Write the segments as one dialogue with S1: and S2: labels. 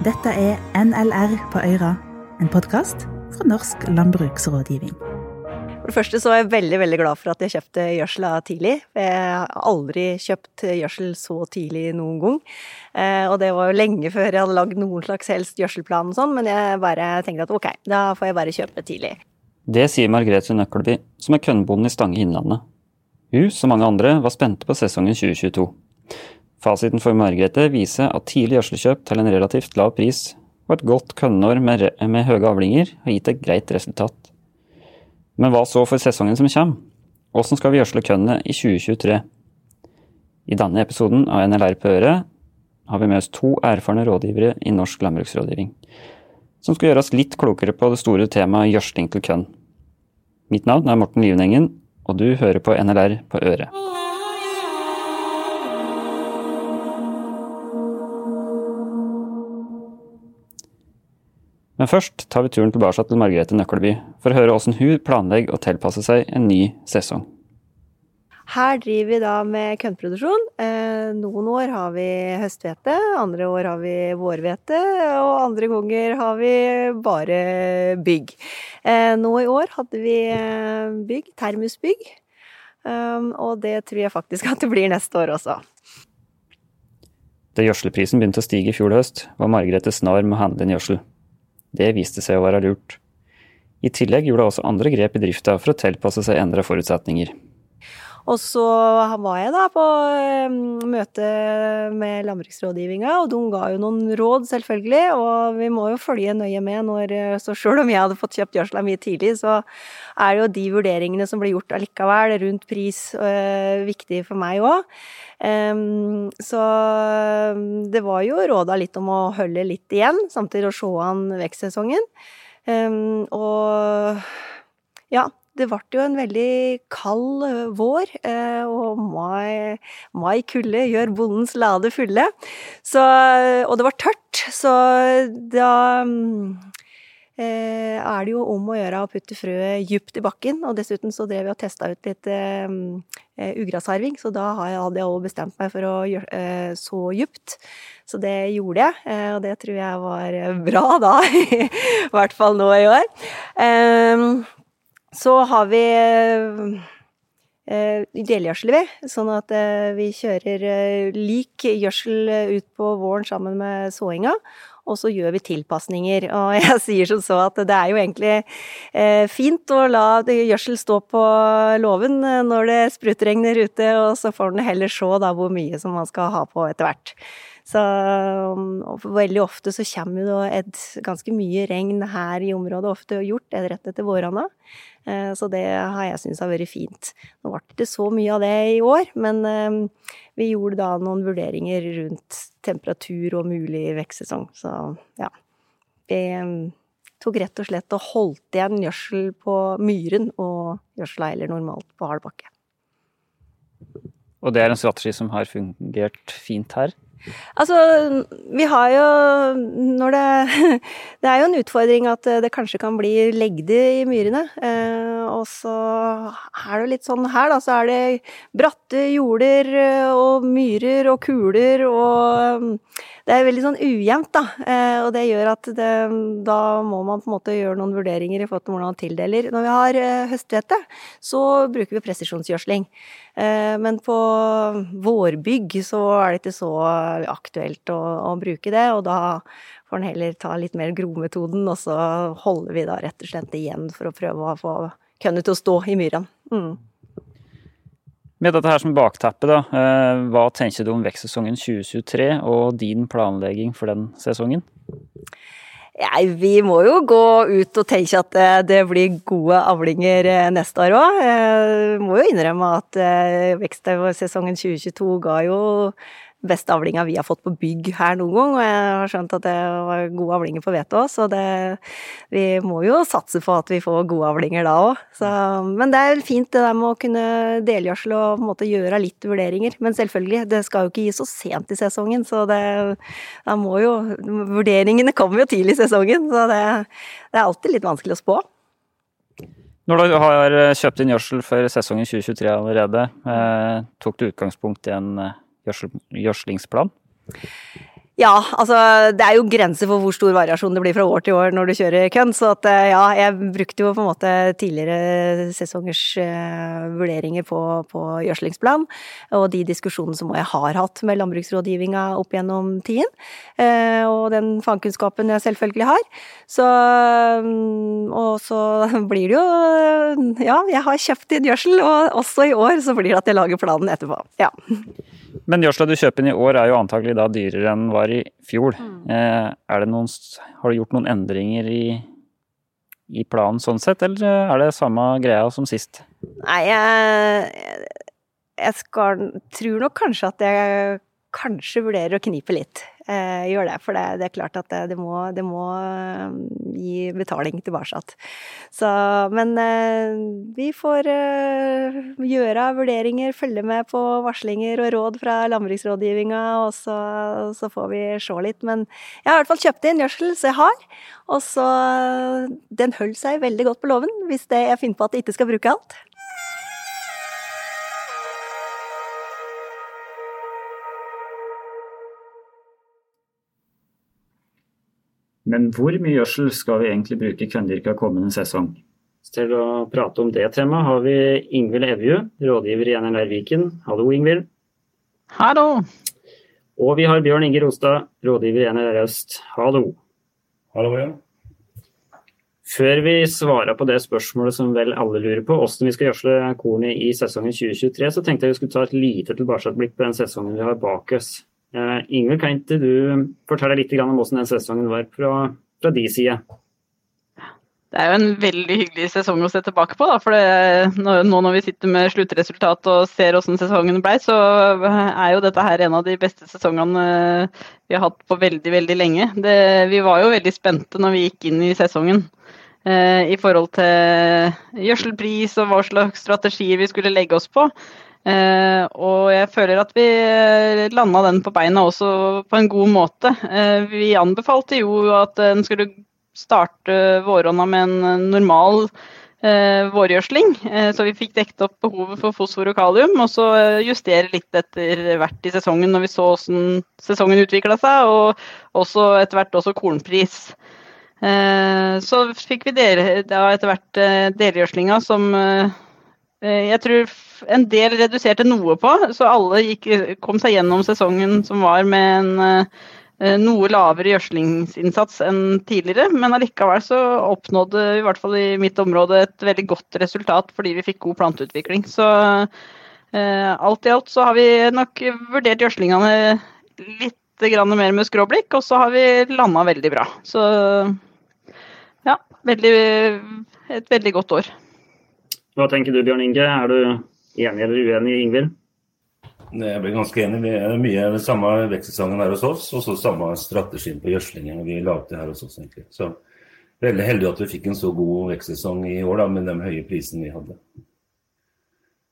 S1: Dette er NLR på Øyra, en podkast fra Norsk landbruksrådgivning.
S2: For det første så er jeg veldig veldig glad for at jeg kjøpte gjødsla tidlig. Jeg har aldri kjøpt gjødsel så tidlig noen gang. Eh, og det var jo lenge før jeg hadde lagd noen slags helst gjødselplan og sånn, men jeg bare tenkte at ok, da får jeg bare kjøpe tidlig.
S3: Det sier Margrethe Nøkkelby, som er kønnbonden i Stange Innlandet. Hun, som mange andre, var spente på sesongen 2022. Fasiten for Margrethe viser at tidlig gjødselkjøp til en relativt lav pris og et godt kønnår med, med høye avlinger har gitt et greit resultat. Men hva så for sesongen som kommer? Hvordan skal vi gjødsle kønnet i 2023? I denne episoden av NLR på øret har vi med oss to erfarne rådgivere i Norsk landbruksrådgivning, som skal gjøre oss litt klokere på det store temaet gjødsling til kønn. Mitt navn er Morten Livenengen, og du hører på NLR på øret. Men først tar vi turen tilbake til Margrethe Nøkkelby for å høre hvordan hun planlegger å tilpasse seg en ny sesong.
S2: Her driver vi da med kønnproduksjon. Eh, noen år har vi høsthvete, andre år har vi vårhvete, og andre ganger har vi bare bygg. Eh, nå i år hadde vi eh, bygg, termusbygg, og det tror jeg faktisk at det blir neste år også.
S3: Da gjødselprisen begynte å stige i fjor høst, var Margrethe snar med å handle inn gjødsel. Det viste seg å være lurt. I tillegg gjorde også andre grep i drifta for å tilpasse seg endra forutsetninger.
S2: Og så var jeg da på møte med landbruksrådgivninga, og de ga jo noen råd, selvfølgelig. Og vi må jo følge nøye med når Så sjøl om jeg hadde fått kjøpt gjødsla mye tidlig, så er det jo de vurderingene som blir gjort allikevel rundt pris, øh, viktig for meg òg. Um, så det var jo råda litt om å holde litt igjen, samtidig å se an vekstsesongen. Um, og ja, det ble jo en veldig kald eh, vår, eh, og mai, mai kulde gjør bondens lade fulle. Så, og det var tørt, så da eh, er det jo om å gjøre å putte frøet djupt i bakken. Og dessuten så drev vi og testa ut litt eh, ugrasarving, så da hadde jeg òg bestemt meg for å gjøre eh, så djupt. Så det gjorde jeg, eh, og det tror jeg var bra da, i hvert fall nå i år. Eh, så har vi eh, delgjødsel, vi. Sånn at eh, vi kjører eh, lik gjødsel ut på våren sammen med såinga. Og så gjør vi tilpasninger. Og jeg sier som så at det er jo egentlig eh, fint å la gjødsel stå på låven når det sprutregner ute, og så får en heller se da hvor mye som man skal ha på etter hvert. Så veldig ofte så kommer det et ganske mye regn her i området, ofte gjort rett etter våronna. Eh, så det har jeg syntes har vært fint. Nå ble det ikke så mye av det i år, men eh, vi gjorde da noen vurderinger rundt temperatur og mulig vekstsesong. Så ja. Vi eh, tok rett og slett og holdt igjen gjødsel på myren og gjødsla heller normalt på hard bakke.
S3: Og det er en strategi som har fungert fint her?
S2: Altså, vi har jo Når det Det er jo en utfordring at det kanskje kan bli legde i myrene. Eh, og så er det litt sånn her, da, så er det bratte jorder og myrer og kuler og Det er veldig sånn ujevnt, da. Eh, og det gjør at det, da må man på en måte gjøre noen vurderinger i forhold til hvordan man tildeler. Når vi har eh, høsthvete, så bruker vi presisjonsgjødsling. Men på vårbygg så er det ikke så aktuelt å, å bruke det, og da får en heller ta litt mer grometoden, og så holder vi da rett og slett igjen for å prøve å få kønnet til å stå i myra. Mm.
S3: Med dette her som bakteppe, da, eh, hva tenker du om vekstsesongen 2023 og din planlegging for den sesongen?
S2: Nei, vi må jo gå ut og tenke at eh, det blir gode avlinger eh, neste år òg. Må jo innrømme at vekstsesongen 2022 ga jo beste avlinga vi har fått på bygg her noen gang, og jeg har skjønt at det var gode avlinger på hvete òg, så det, vi må jo satse på at vi får gode avlinger da òg. Men det er fint det der med å kunne delgjødsle og på en måte gjøre litt vurderinger. Men selvfølgelig, det skal jo ikke gi så sent i sesongen, så det det må jo Vurderingene kommer jo tidlig i sesongen, så det, det er alltid litt vanskelig å spå.
S3: Når du har kjøpt inn gjødsel for sesongen 2023 allerede, eh, tok du utgangspunkt i en eh, gjødslingsplan?
S2: Ja, altså det er jo grenser for hvor stor variasjon det blir fra år til år når du kjører kønn. Så at ja, jeg brukte jo på en måte tidligere sesongers uh, vurderinger på, på gjødslingsplan. Og de diskusjonene som jeg har hatt med landbruksrådgivninga opp gjennom tiden. Uh, og den fagkunnskapen jeg selvfølgelig har. Så um, Og så blir det jo Ja, jeg har kjøpt inn gjødsel, og også i år så blir det at jeg lager planen etterpå. Ja.
S3: Men gjødsla du kjøper inn i år er jo antagelig da dyrere enn var i fjor. Mm. Eh, noen, har du gjort noen endringer i, i, planen sånn sett, eller er det samme greia som sist?
S2: Nei, jeg, jeg skal, tror nok kanskje at jeg kanskje vurderer å knipe litt. Eh, gjør det, for det, det, er klart at det, det må, det må eh, gi betaling tilbake. Så, men eh, vi får eh, gjøre vurderinger, følge med på varslinger og råd fra landbruksrådgivninga, og så, så, får vi se litt. Men jeg har i hvert fall kjøpt inn gjødsel, så jeg har. Og så Den holder seg veldig godt på låven, hvis det jeg finner på at jeg ikke skal bruke alt.
S3: Men hvor mye gjødsel skal vi egentlig bruke kvendyrka kommende sesong? Til å prate om det temaet har vi Ingvild Evju, rådgiver i NLR Viken. Hallo, Ingvild.
S4: Hallo.
S3: Og vi har Bjørn Inge Rostad, rådgiver i NLR Øst. Hallo.
S5: Hallo, ja.
S3: Før vi svarer på det spørsmålet som vel alle lurer på, hvordan vi skal gjødsle kornet i sesongen 2023, så tenkte jeg vi skulle ta et lite tilbakeblikk på den sesongen vi har bak oss. Uh, Ingvild, kan ikke du fortelle litt om hvordan den sesongen var fra, fra de side?
S4: Det er jo en veldig hyggelig sesong å se tilbake på. Da, for det, nå når vi sitter med sluttresultat og ser hvordan sesongen ble, så er jo dette her en av de beste sesongene vi har hatt på veldig veldig lenge. Det, vi var jo veldig spente når vi gikk inn i sesongen eh, i forhold til gjødselpris og hva slags strategier vi skulle legge oss på. Eh, og jeg føler at vi eh, landa den på beina også på en god måte. Eh, vi anbefalte jo at en skulle starte våronna med en normal eh, vårgjødsling. Så vi fikk dekket opp behovet for fosfor og kalium, og så justere litt etter hvert i sesongen når vi så hvordan sesongen utvikla seg, og også etter hvert også kornpris. Så fikk vi dele, da etter hvert delgjødslinga som jeg tror en del reduserte noe på, så alle gikk, kom seg gjennom sesongen som var med en eh, noe lavere gjødslingsinnsats enn tidligere, men allikevel så oppnådde i hvert fall i mitt område et veldig godt resultat fordi vi fikk god planteutvikling. Så eh, alt i alt så har vi nok vurdert gjødslingene litt mer med skråblikk, og så har vi landa veldig bra. Så ja, veldig, et veldig godt år.
S3: Hva tenker du Bjørn Inge, er du Enig eller uenig, Ingvild?
S5: Jeg blir ganske enig. Vi er mye den samme vekstsesongen her hos oss, og så samme strategien på gjødslingen vi lagde her hos oss. egentlig. Så Veldig heldig at vi fikk en så god vekstsesong i år da, med den høye prisen vi hadde.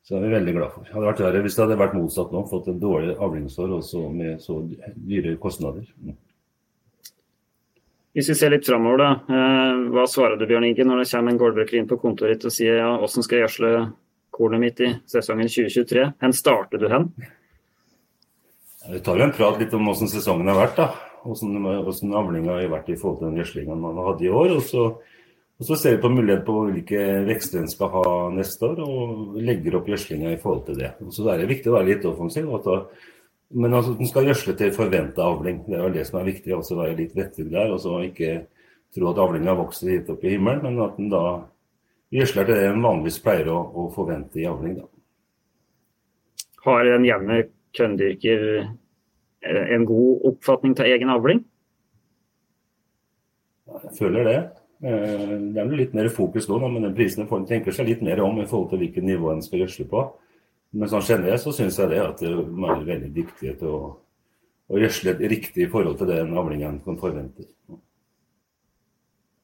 S5: Så er vi veldig glad for. Hadde vært verre hvis det hadde vært motsatt nå, fått en dårlig avlingsår også med så dyre kostnader. Mm.
S3: Hvis vi ser litt framover, da. Eh, hva svarer du Bjørn Inge når det kommer en gårdbruker inn på kontoret ditt og sier ja, hvordan skal jeg gjødsle kornet mitt i sesongen 2023. Hvor starter du hen?
S5: Vi tar jo en prat litt om hvordan sesongen har vært. da. Hvordan, hvordan avlinga har vært i forhold til den gjødslinga man hadde i år. Og så, og så, ser vi på mulighet på hvilke vekster en skal ha neste år, og legger opp gjødslinga i forhold til det. Og så er det viktig å være litt offensiv. Da, men altså, den skal gjødsle til forventa avling. Det er vel det som er viktig. Også Være litt vettug der. og så Ikke tro at avlinga vokser hit opp i himmelen, men at den da gjødsler til det en vanligvis pleier å, å forvente i avling. Da.
S3: Har en jevne korndyrker eh, en god oppfatning av egen avling?
S5: Jeg føler det. Eh, det er litt mer fokus nå, men den prisen en tenker seg litt mer om i forhold til hvilket nivå en skal gjødsle på. Men sånn generelt så syns jeg det at det er veldig dyktige til å, å gjødsle riktig i forhold til den avlingen kan forvente.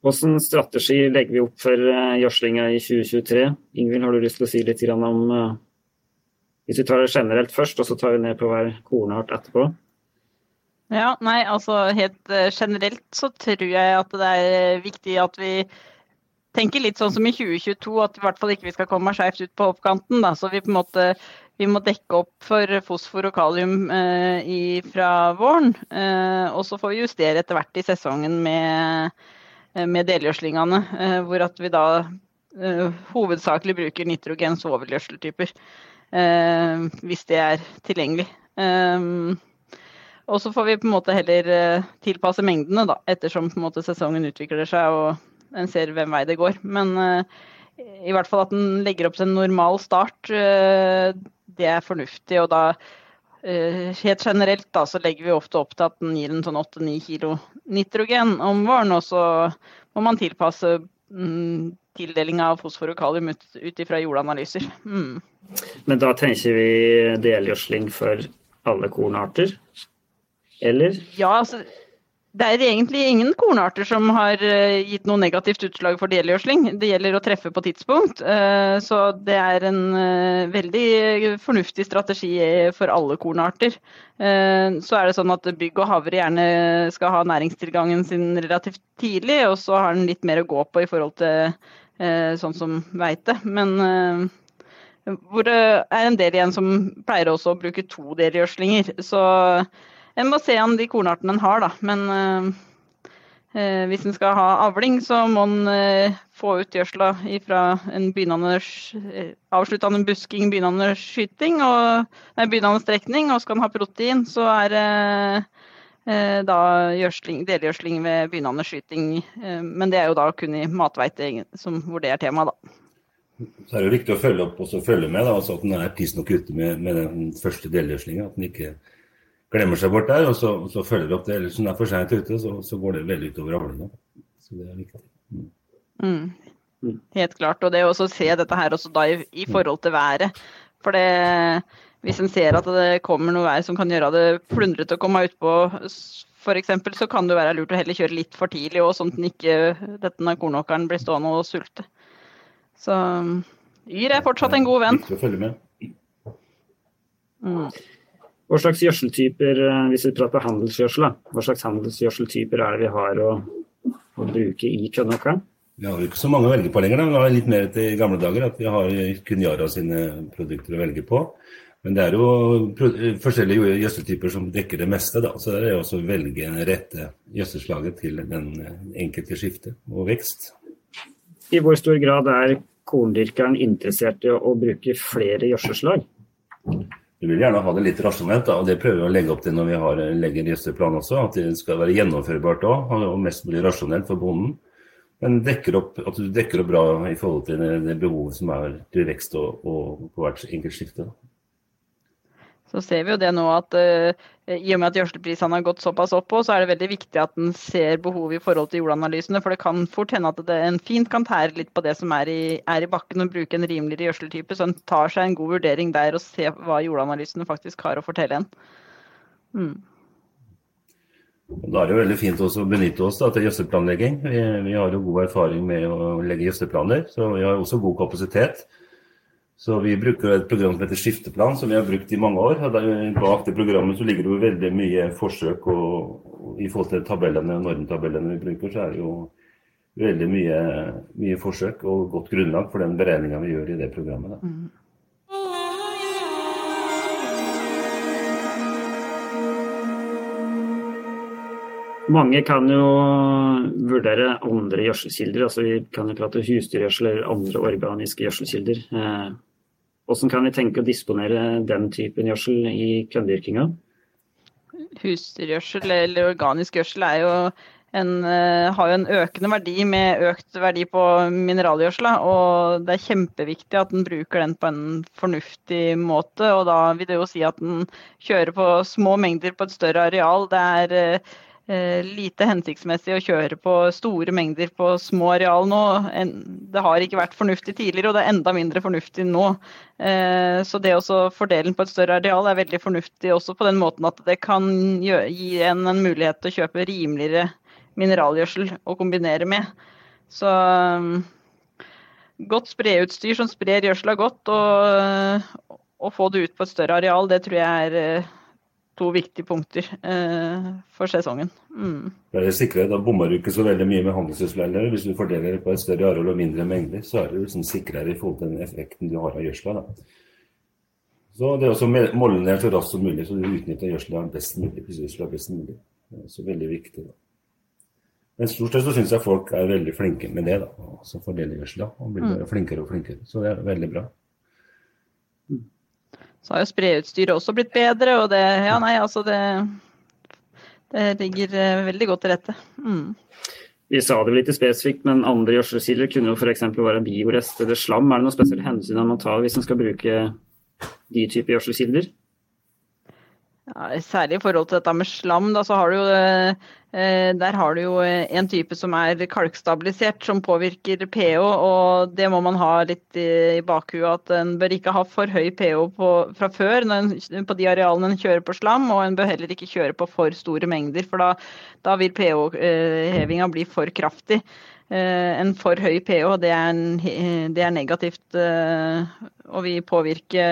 S3: Hvilken strategi legger vi opp for eh, gjødslinga i 2023? Ingvild, har du lyst til å si litt om uh, Hvis vi tar det generelt først, og så tar vi ned på hver kornart etterpå?
S4: Ja, nei, altså helt uh, generelt så tror jeg at det er viktig at vi tenker litt sånn som i 2022, at i hvert fall ikke vi skal komme skeivt ut på oppkanten. Da. Så vi på en måte vi må dekke opp for fosfor og kalium eh, fra våren. Eh, og så får vi justere etter hvert i sesongen med, eh, med delgjødslingene, eh, hvor at vi da eh, hovedsakelig bruker nitrogen svovelgjødseltyper. Eh, hvis det er tilgjengelig. og så får vi på en måte heller tilpasse mengdene, da, ettersom måte sesongen utvikler seg og en ser hvem vei det går. Men i hvert fall at den legger opp til en normal start det er fornuftig. Og da eh, helt generelt da, så legger vi ofte opp til at den gir en sånn 8-9 kilo nitrogen om våren. Og så må man tilpasse mm, tildeling av fosfor og kalium ut, ut ifra jordanalyser. Mm.
S6: Men da tenker vi delgjødsling for alle kornarter? Eller?
S4: Ja, altså det er egentlig ingen kornarter som har eh, gitt noe negativt utslag for delgjødsling. Det gjelder å treffe på tidspunkt. Eh, så det er en eh, veldig fornuftig strategi for alle kornarter. Så er det sånn at bygg og havre gjerne skal ha næringstilgangen sin relativt tidlig, og så har den litt mer å gå på i forhold til sånn som veite. Men hvor det er en del igjen som pleier også å bruke to delgjødslinger. Så en må se an de kornartene en har, da. Men eh, eh, hvis en skal ha avling, så må en eh, få ut gjødsla fra en begynnende eh, avsluttende busking, begynnende skyting og nei, begynnende strekning. Og skal en ha protein, så er eh, da delgjødsling ved begynnende skyting. men det er jo da kun i matveite hvor det er tema, da.
S5: Så er det viktig å følge opp og følge med, da, altså at den er tidsnok ute med, med den første delgjødslinga. At den ikke glemmer seg bort der, og så, så følger vi opp det. Ellers når det er for seint ute, så, så, går det veldig utover avlinga. Så det er viktig. Mm.
S4: Mm. Helt klart. Og det å se dette her også da i, i forhold til været. For det, hvis en ser at det kommer noe vær som kan gjøre det plundrete å komme utpå f.eks., så kan det være lurt å heller kjøre litt for tidlig òg, sånn at den ikke, denne kornåkeren blir stående og sulte. Så Yr er fortsatt en god venn.
S5: Viktig å følge med.
S6: Mm. Hva slags gjødseltyper, eh, hvis vi prater handelsgjødsel, hva slags handelsgjødseltyper er det vi har å, å bruke i Kønnåkeren?
S5: Vi har jo ikke så mange å velge på lenger. Da. Vi har litt mer til gamle dager at vi har kun Yara sine produkter å velge på. Men det er jo forskjellige gjødseltyper som dekker det meste. Da. Så det er også å velge rette gjødselslaget til den enkelte skifte og vekst.
S6: I hvor stor grad er korndyrkeren interessert i å bruke flere gjødselslag?
S5: Vi vil gjerne ha det litt rasjonelt, og det prøver vi å legge opp til når vi har, legger gjødselplan også. At det skal være gjennomførbart òg, og mest mulig rasjonelt for bonden. Men opp, at du dekker opp bra i forhold til det, det behovet som er til vekst og, og på hvert enkelt skifte. Da
S4: så ser vi jo det nå at uh, i og med at gjødselprisene har gått såpass opp, så er det veldig viktig at en ser behovet i forhold til jordanalysene. For det kan fort hende at det, en fint kan tære litt på det som er i, er i bakken og bruke en rimeligere gjødseltype. Så en tar seg en god vurdering der og ser hva jordanalysene faktisk har å fortelle en. Mm.
S5: Da er det jo veldig fint å benytte oss da, til gjødselplanlegging. Vi, vi, har jo god erfaring med å legge gjødselplaner, så vi har også god kapasitet. Så vi bruker et program som heter Skifteplan, som vi har brukt i mange år. og Bak det programmet så ligger det jo veldig mye forsøk. og I forhold til tabellene, normtabellene vi bruker, så er det jo veldig mye, mye forsøk og godt grunnlag for den beregninga vi gjør i det programmet. Mm.
S6: Mange kan jo vurdere andre gjødselkilder. altså Vi kan jo prate husdyrgjødsel eller andre organiske gjødselkilder. Eh, hvordan kan vi tenke å disponere den typen gjødsel i korndyrkinga?
S4: Husdyrgjødsel eller organisk gjødsel er jo en, uh, har jo en økende verdi med økt verdi på mineralgjødsla. Og det er kjempeviktig at en bruker den på en fornuftig måte. Og da vil det jo si at en kjører på små mengder på et større areal. Det er Eh, lite hensiktsmessig å kjøre på store mengder på små areal nå. Det har ikke vært fornuftig tidligere, og det er enda mindre fornuftig nå. Eh, så det å fordele den på et større areal er veldig fornuftig også på den måten at det kan gi en en mulighet til å kjøpe rimeligere mineralgjødsel å kombinere med. Så mm, godt spreutstyr som sprer gjødsla godt, og å få det ut på et større areal, det tror jeg er eh, to viktige punkter eh, for sesongen. Mm.
S5: Det er sikre, Da bommer du ikke så veldig mye med handelsgjødsel. Hvis du fordeler det på et større areal og mindre mengder, så er du liksom sikrere i forhold til den effekten du har av gjødsla. Så det er også å måle ned så raskt som mulig, så du utnytter gjødsla best mulig. best mulig. Det er også veldig viktig. Da. Men stort sett så syns jeg folk er veldig flinke med det. da, altså fordeler gjødsla og blir mm. flinkere og flinkere. Så det er veldig bra.
S4: Så har jo spreutstyret også blitt bedre, og det Ja, nei, altså det Det ligger eh, veldig godt til rette. Mm.
S6: Vi sa det litt spesifikt, men andre gjødselkilder kunne jo f.eks. være biorest eller slam. Er det noen spesielle hensyn man tar hvis man skal bruke de typer gjødselkilder?
S4: Særlig i forhold til dette med slam, da, har jo eh, Der har du jo en type som er kalkstabilisert, som påvirker pH. Og det må man ha litt i, bakhuet, at en bør ikke ha for høy pH fra før en, på de arealene en kjører på slam, og en bør heller ikke kjøre på for store mengder, for da, da vil pH-hevinga bli for kraftig. Eh, en for høy pH det er, en, det er negativt eh, og vil påvirke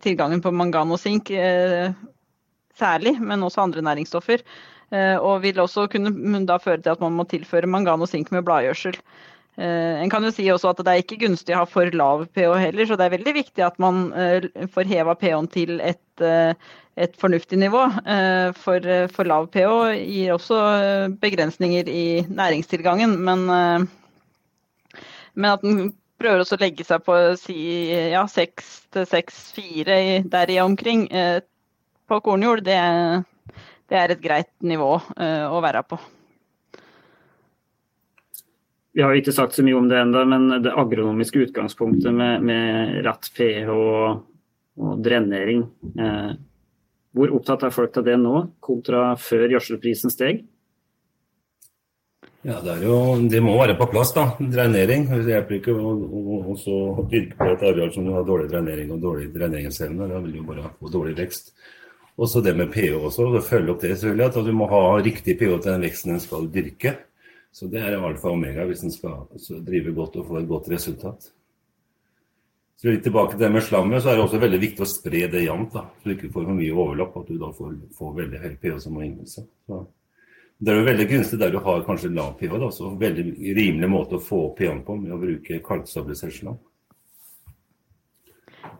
S4: tilgangen på mangan og sink eh, særlig, men også andre næringsstoffer. Eh, og vil også kunne da føre til at man må tilføre mangan og sink med bladgjødsel. Eh, en kan jo si også at det er ikke gunstig å ha for lav pH heller, så det er veldig viktig at man eh, får heva pH-en til et, et, fornuftig nivå. For, for, lav pH gir også begrensninger i næringstilgangen, men, men at den prøver også å legge seg på si ja, 6-6-4 der i omkring på kornjord, det, det er et greit nivå uh, å være på.
S6: Vi har jo ikke sagt så mye om det ennå, men det agronomiske utgangspunktet med, med ratt pH og, og drenering. Eh, hvor opptatt er folk av det nå, kontra før gjødselprisen steg?
S5: Ja, det, jo, det, må være på plass, da. Drenering. Det hjelper ikke å dyrke på et areal som har dårlig drenering og dårlig dreneringsevne. Da vil jo bare få dårlig vekst. Og så det med pH også. og Følge opp det selvfølgelig. At du må ha riktig pH til den veksten en skal dyrke. Så det er alfa og omega hvis en skal drive godt og få et godt resultat. Så litt tilbake til det med slammet, så er det også veldig viktig å spre det jevnt. Så du ikke får for mye overlapp, at du da får, får veldig høy pH som omgivelse. Det er jo veldig gunstig der du har kanskje lav pH. Da, så veldig rimelig måte å få pH-en på med å bruke kalkstabilisert slam.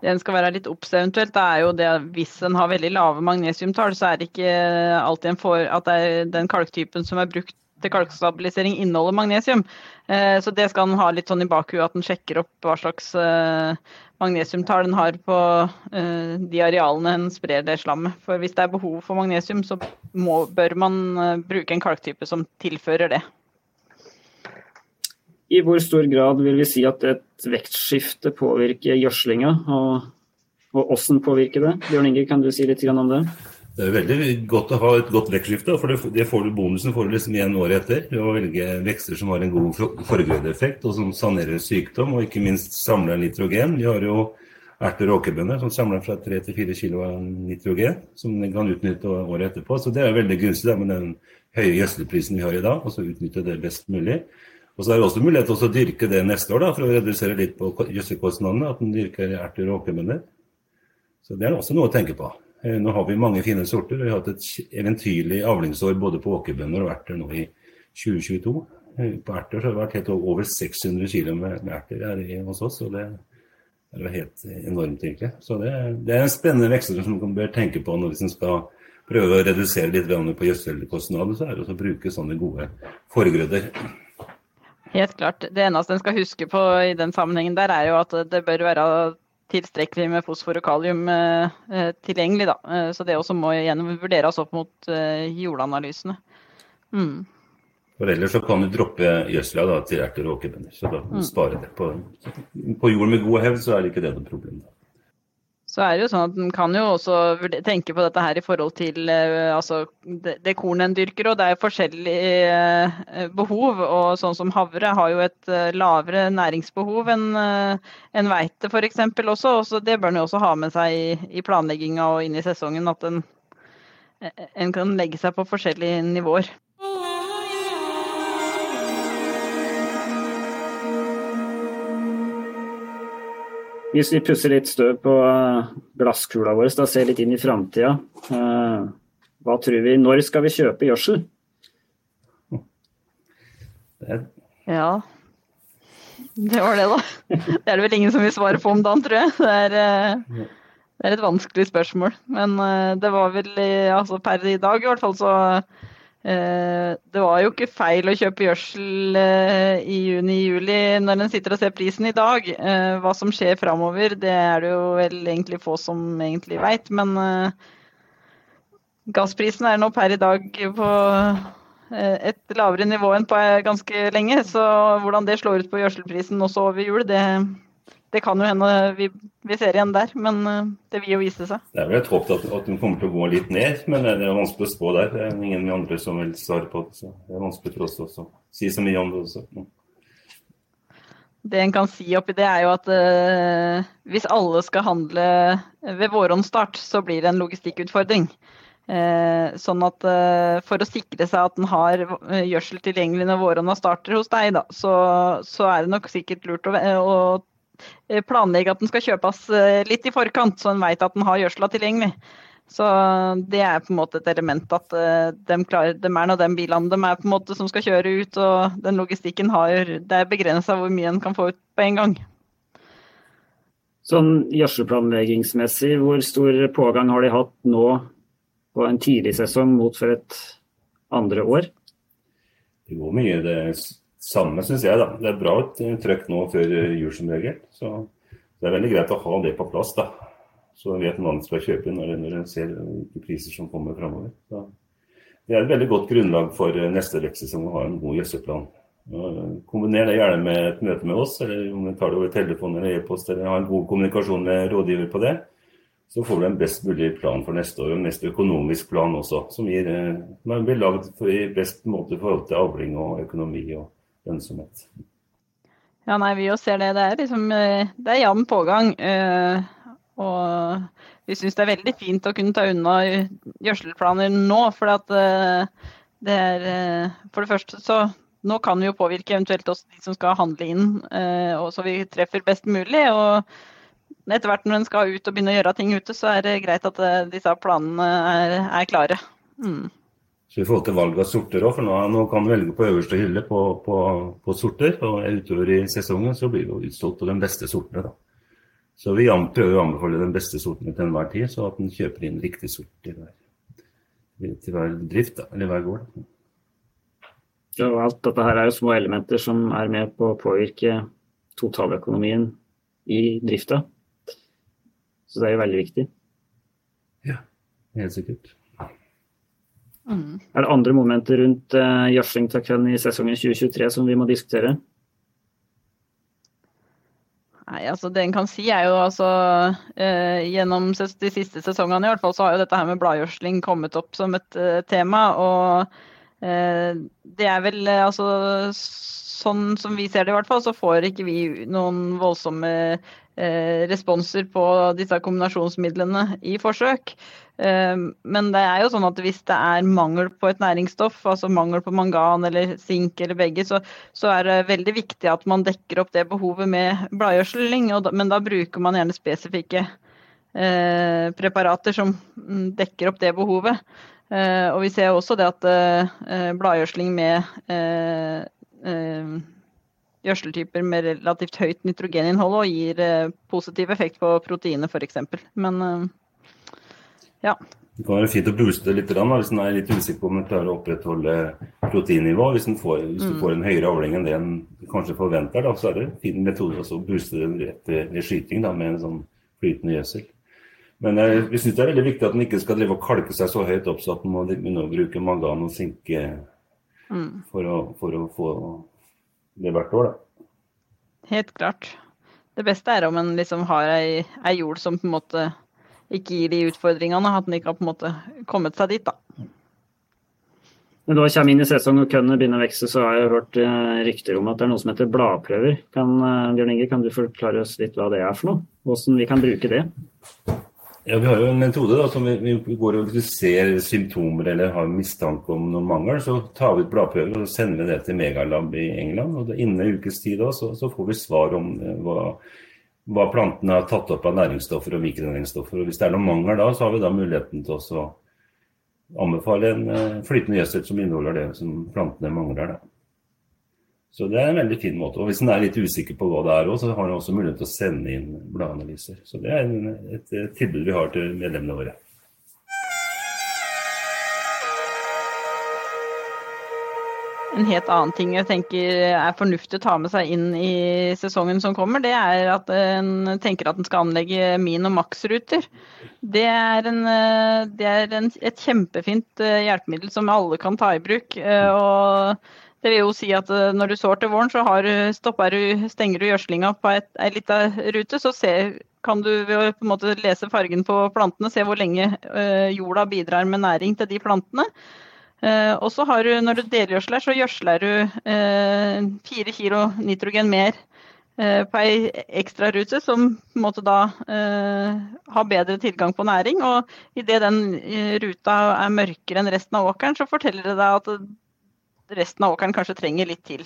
S4: Det en skal være litt obs eventuelt, er jo det hvis en har veldig lave magnesiumtall, så er det ikke alltid får at det er den kalktypen som er brukt til kalkstabilisering inneholder magnesium. Eh, så det skal en ha litt sånn i bakhuet at en sjekker opp hva slags eh, magnesiumtall en har på eh, de arealene en sprer det slammet. For hvis det er behov for magnesium, så må, bør man bruke en kalktype som tilfører det.
S6: I hvor stor grad vil vi si at et vektskifte påvirker gjødslinga, og, og hvordan påvirker det? Bjørn Inge, kan du si litt om det?
S5: Det er veldig godt å ha et godt vektskifte, for det får du bonusen får du liksom igjen året etter. Ved å velge vekster som har en god forgrødeeffekt, og som sanerer sykdom, og ikke minst samler nitrogen. Vi har jo erter og åkerbønner som samler fra 3 til 4 kg nitrogen, som de kan utnytte året etterpå. Så det er veldig gunstig med den høye gjødselprisen vi har i dag, og så utnytte det best mulig. Og så er det også mulighet til å dyrke det neste år da, for å redusere litt på gjødselkostnadene. At en dyrker erter og åkerbønner. Så det er også noe å tenke på. Eh, nå har vi mange fine sorter. Vi har hatt et eventyrlig avlingsår både på åkerbønner og erter nå i 2022. Eh, på erter så har det vært helt over 600 kg med, erter her hos oss. og det er jo helt enormt, egentlig. Så det, det er en spennende veksel som man bør tenke på når man skal prøve å redusere litt på gjødselkostnader. Så er det å bruke sånne gode forgrøder.
S4: Helt klart. Det eneste en skal huske på i den sammenhengen der, er jo at det bør være tilstrekkelig med fosfor og kalium eh, eh tilgjengelig. Da. Eh, så det også må igjen vurderes opp mot eh, jordanalysene. Mm.
S5: For ellers så kan du droppe gjødsla til erter og åkerbønner. Så da mm. sparer det. På, på jord med god hevd så er det ikke det noe problem. Da
S4: så er det jo sånn at en kan jo også tenke på dette her i forhold til eh, altså, det, det kornet en dyrker. Og det er forskjellige eh, behov. Og sånn som havre har jo et eh, lavere næringsbehov enn en hveite f.eks. også. Og så det bør en jo også ha med seg i, i planlegginga og inn i sesongen. At en, en kan legge seg på forskjellige nivåer.
S6: Hvis vi pusser litt støv på eh, glasskula vår, da ser litt inn i framtida, eh, hva tror vi Når skal vi kjøpe gjødsel?
S4: Ja, det var det, da. Det er det vel ingen som vil svare på om dagen, tror jeg. Det er, eh, Det er et vanskelig spørsmål, men det var vel altså per i dag i hvert fall så Det var jo ikke feil å kjøpe gjødsel uh, i juni-juli når en sitter og ser prisen i dag. hva som skjer framover, det er det jo vel egentlig få som egentlig veit, men gassprisen er nå per i dag på et lavere nivå enn på ganske lenge. Så hvordan det slår ut på gjødselprisen også over jul, det, det kan jo hende vi, vi, ser igjen der, men eh, det vil jo vise seg.
S5: Det er vel et håp at, at den kommer til å gå litt ned, men det er vanskelig å spå der. Det er ingen andre som vil svare på det. så Det er vanskelig for oss også å si så mye om det også.
S4: Det en kan si oppi det, er jo at uh, hvis alle skal handle ved vårhåndsstart, så blir det en logistikkutfordring. Eh, sånn at eh, For å sikre seg at en har gjødsel tilgjengelig når våronna starter hos deg, da, så, så, er det nok sikkert lurt å, å Eh, planlegge at den skal kjøpes eh, litt i forkant, så en vet at den har gjødsla tilgjengelig. Så det er på en måte et element at eh, de, klarer, de er nå de bilene de er på en måte som skal kjøre ut, og den logistikken har Det er begrensa hvor mye en kan få ut på en gang.
S6: Sånn gjødselplanleggingsmessig, hvor stor pågang har de hatt nå på en tidlig sesong mot for et andre år?
S5: Det går mye. Det samme syns jeg, da. Det er bra trøkk nå før jul som regel. Så det er veldig greit å ha det på plass, da. Så vet man skal kjøpe når, når en ser hvilke priser som kommer framover. Det er et veldig godt grunnlag for neste vektsesong å ha en god gjødselplan. Kombiner det gjerne med et møte med oss, eller om vi tar det over telefon eller e-post, eller ha en god kommunikasjon med rådgiver på det. Så får du en best mulig plan for neste år, og en mest økonomisk plan også, som gir, eh, blir lagd i best måte i forhold til avling og økonomi. og lønnsomhet.
S4: Ja, nei, vi jo ser det. Det er liksom eh, det er jevn pågang. Eh, og vi syns det er veldig fint å kunne ta unna gjødselplaner nå. For at eh, det er For det første så nå kan vi jo påvirke eventuelt også de som skal handle inn, og så vi treffer best mulig. Og etter hvert når en skal ut og begynne å gjøre ting ute, så er det greit at disse planene er, er klare. Mm.
S5: Så i forhold til valg av sorter òg, for nå, nå, kan du velge på øverste hylle på, på, på sorter. Og utover i sesongen så blir det utsolgt på de beste sortene. da. Så vi prøver å anbefale den beste sorten til enhver tid, så at en kjøper inn riktig sort til hver, til hver drift, da, eller hver gård.
S6: Ja, og alt dette her er jo små elementer som er med på å påvirke totaløkonomien i drifta. Så det er jo veldig viktig.
S5: Ja, helt sikkert.
S6: Mm. Er det andre momenter rundt uh, gjødsling av kønn i sesongen 2023 som vi må diskutere?
S4: Nei, altså Det en kan si er jo altså uh, Gjennom de siste sesongene i hvert fall så har jo dette her med bladgjødsling kommet opp som et uh, tema. Og det er vel altså sånn som vi ser det i hvert fall, så får ikke vi noen voldsomme eh, responser på disse kombinasjonsmidlene i forsøk. Eh, men det er jo sånn at hvis det er mangel på et næringsstoff, altså mangel på mangan eller sink eller begge, så, så er det veldig viktig at man dekker opp det behovet med bladgjødsling. Men da bruker man gjerne spesifikke eh, preparater som mm, dekker opp det behovet. Uh, og vi ser også det at uh, bladgjødsling med Eh, gjødseltyper med relativt høyt nitrogeninnhold og gir eh, positiv effekt på proteinet f.eks. Men eh, ja.
S5: Det kan være fint å booste litt hvis en er litt usikker på om en klarer å opprettholde proteinnivået. Hvis, får, hvis du mm. får en høyere avling enn det en kanskje forventer, da, så er det en fin metode å booste den rett ved skyting da, med en sånn flytende gjødsel. Men jeg, vi syns det er veldig viktig at en ikke skal drive og kalke seg så høyt opp så at en må begynne å bruke mangan og sink mm. for, å, for, å, få det hvert år. Da.
S4: Helt klart. Det beste er om en liksom har ei, ei, jord som på en måte ikke gir de utfordringene, at en ikke har på en måte kommet seg dit, da.
S6: Når du kommer inn i sesong og kønnet begynner å vokse, så har jeg hørt uh, rykter om at det er noe som heter bladprøver. Kan, uh, Bjørn Inge, kan du forklare oss litt hva det er for noe? Hvordan vi kan bruke det?
S5: Ja, Vi har jo en metode da, som vi, vi går og ser symptomer eller har mistanke om noen mangel, så tar vi ut bladprøver og sender vi det til Megalab i England. og Innen en ukes tid da, så, så, får vi svar om eh, hva, hva plantene har tatt opp av næringsstoffer og mikronæringsstoffer. og Hvis det er noen mangel da, så har vi da muligheten til å anbefale en uh, flytende gjødsel som inneholder det som plantene mangler. da. Så det er en veldig fin måte. Og hvis en er litt usikker på hva det er, òg, så har en også mulighet til å sende inn bladanalyser. Så det er et tilbud vi har til medlemmene våre.
S4: En helt annen ting jeg tenker er fornuftig å ta med seg inn i sesongen som kommer, det er at en tenker at en skal anlegge min- og maksruter. Det er, en, det er en, et kjempefint eh, hjelpemiddel som alle kan ta i bruk. Eh, og det vil jo si at eh, når du sår til våren, så har, du, stenger du gjødslinga på ei lita rute, så ser, kan du på en måte lese fargen på plantene se hvor lenge jorda bidrar med næring til de plantene. Uh, og så har du, når du delgjødsler, så gjødsler du uh, fire kilo nitrogen mer uh, på ei ekstrarute, som på en måte da har bedre tilgang på næring. Og idet den ruta er mørkere enn resten av åkeren, så forteller det deg at resten av åkeren kanskje trenger litt til.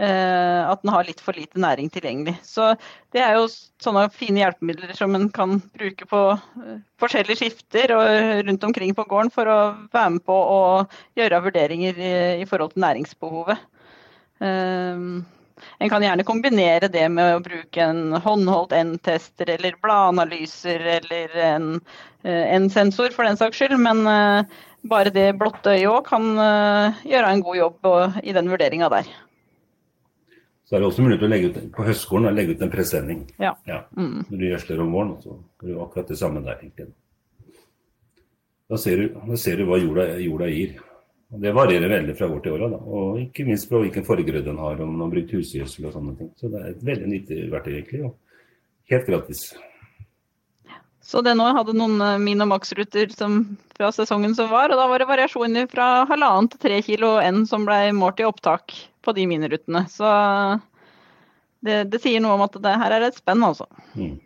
S4: Uh, at den har litt for lite næring tilgjengelig. Så det er jo sånne fine hjelpemidler som en kan bruke på uh, forskjellige skifter og rundt omkring på gården for å være med på å gjøre vurderinger i, forhold til næringsbehovet. En kan gjerne kombinere det med å bruke en håndholdt N-tester eller bladanalyser eller en, en, sensor for den saks skyld, men bare det blotte øyet òg kan gjøre en god jobb i den vurderinga der.
S5: Så er det også mulig til å legge ut på høstskolen og legge ut en presenning.
S4: Ja.
S5: ja. Mm. Når du gjødsler om våren, så er det akkurat det samme der. Da ser du, da ser du hva jorda, jorda, gir. Det varierer veldig fra år til år. Da. Og ikke minst på hvilken forgrød den har, om en har brukt husgjødsel og sånne ting. Så det er et veldig nyttig verktøy, egentlig. Og helt gratis.
S4: Så det nå hadde noen eh, min- og maksruter fra sesongen som var, og da var det variasjoner fra halvannen til tre kilo enn som ble målt i opptak på de minirutene. Så det, det, sier noe om at det her er et spenn, altså. Mm.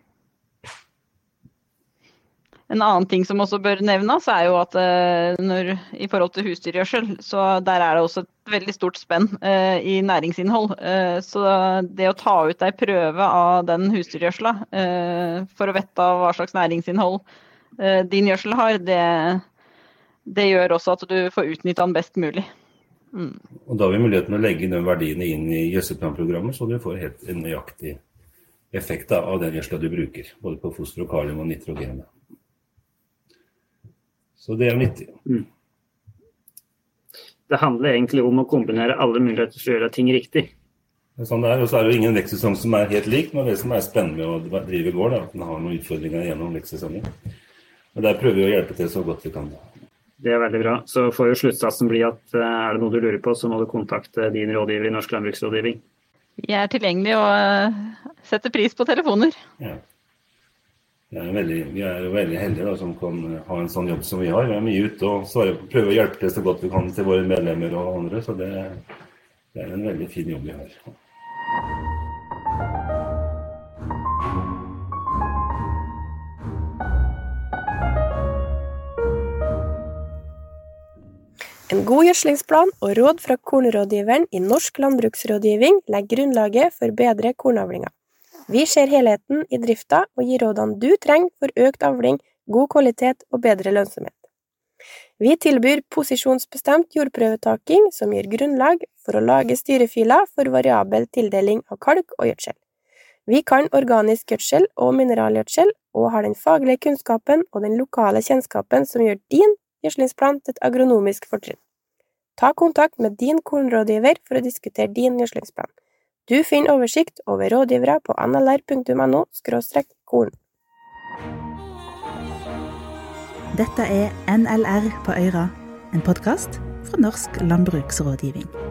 S4: En annen ting som også bør nevnes, er jo at eh, når, i forhold til husdyrgjødsel, så der er det også et veldig stort spenn eh, i næringsinnhold. Eh, så det å ta ut ei prøve av den husdyrgjødsla eh, for å vite hva slags næringsinnhold eh, din gjødsel har, det, det, gjør også at du får utnytta den best mulig.
S5: Mm. Og Da har vi muligheten å legge de verdiene inn i gjødselplanprogrammet, så du får helt en nøyaktig effekt av den gjødsla du bruker. Både på foster og kalium og nitrogen. Så det er nyttig. Mm.
S6: Det handler egentlig om å kombinere alle muligheter for å gjøre ting riktig.
S5: Sånn det er, og så er det jo ingen vekstsesong som er helt lik, men det som er spennende med å drive gård, er at en har noen utfordringer gjennom vekstsesongen. Og Der prøver vi å hjelpe til så godt vi kan.
S6: Det er veldig bra. Så får jo sluttsatsen bli at eh, er det noe du lurer på, så må du kontakte din rådgiver i Norsk landbruksrådgivning.
S4: Jeg er tilgjengelig og eh, setter pris på telefoner. Ja.
S5: Veldig, vi er veldig heldige da, som kan ha en sånn jobb som vi har. Vi er mye ute og svarer, prøver å hjelpe til så godt vi kan til våre medlemmer og andre. Så det, det er en veldig fin jobb vi har.
S7: En god gjødslingsplan og råd fra kornrådgiveren i Norsk landbruksrådgivning legger grunnlaget for bedre kornavlinger. Vi ser helheten i drifta og gir rådene du trenger for økt avling, god kvalitet og bedre lønnsomhet. Vi tilbyr posisjonsbestemt jordprøvetaking som gir grunnlag for å lage styrefiler for variabel tildeling av kalk og gjødsel. Vi kan organisk gjødsel og mineralgjødsel, og har den faglige kunnskapen og den lokale kjennskapen som gjør din gjødslingsplan til et agronomisk fortrinn. Ta kontakt med din kornrådgiver for å diskutere din gjødslingsplan. Du finner oversikt over rådgivere på nlr.no korn.
S1: Dette er NLR på Øyra, en podkast fra Norsk landbruksrådgivning.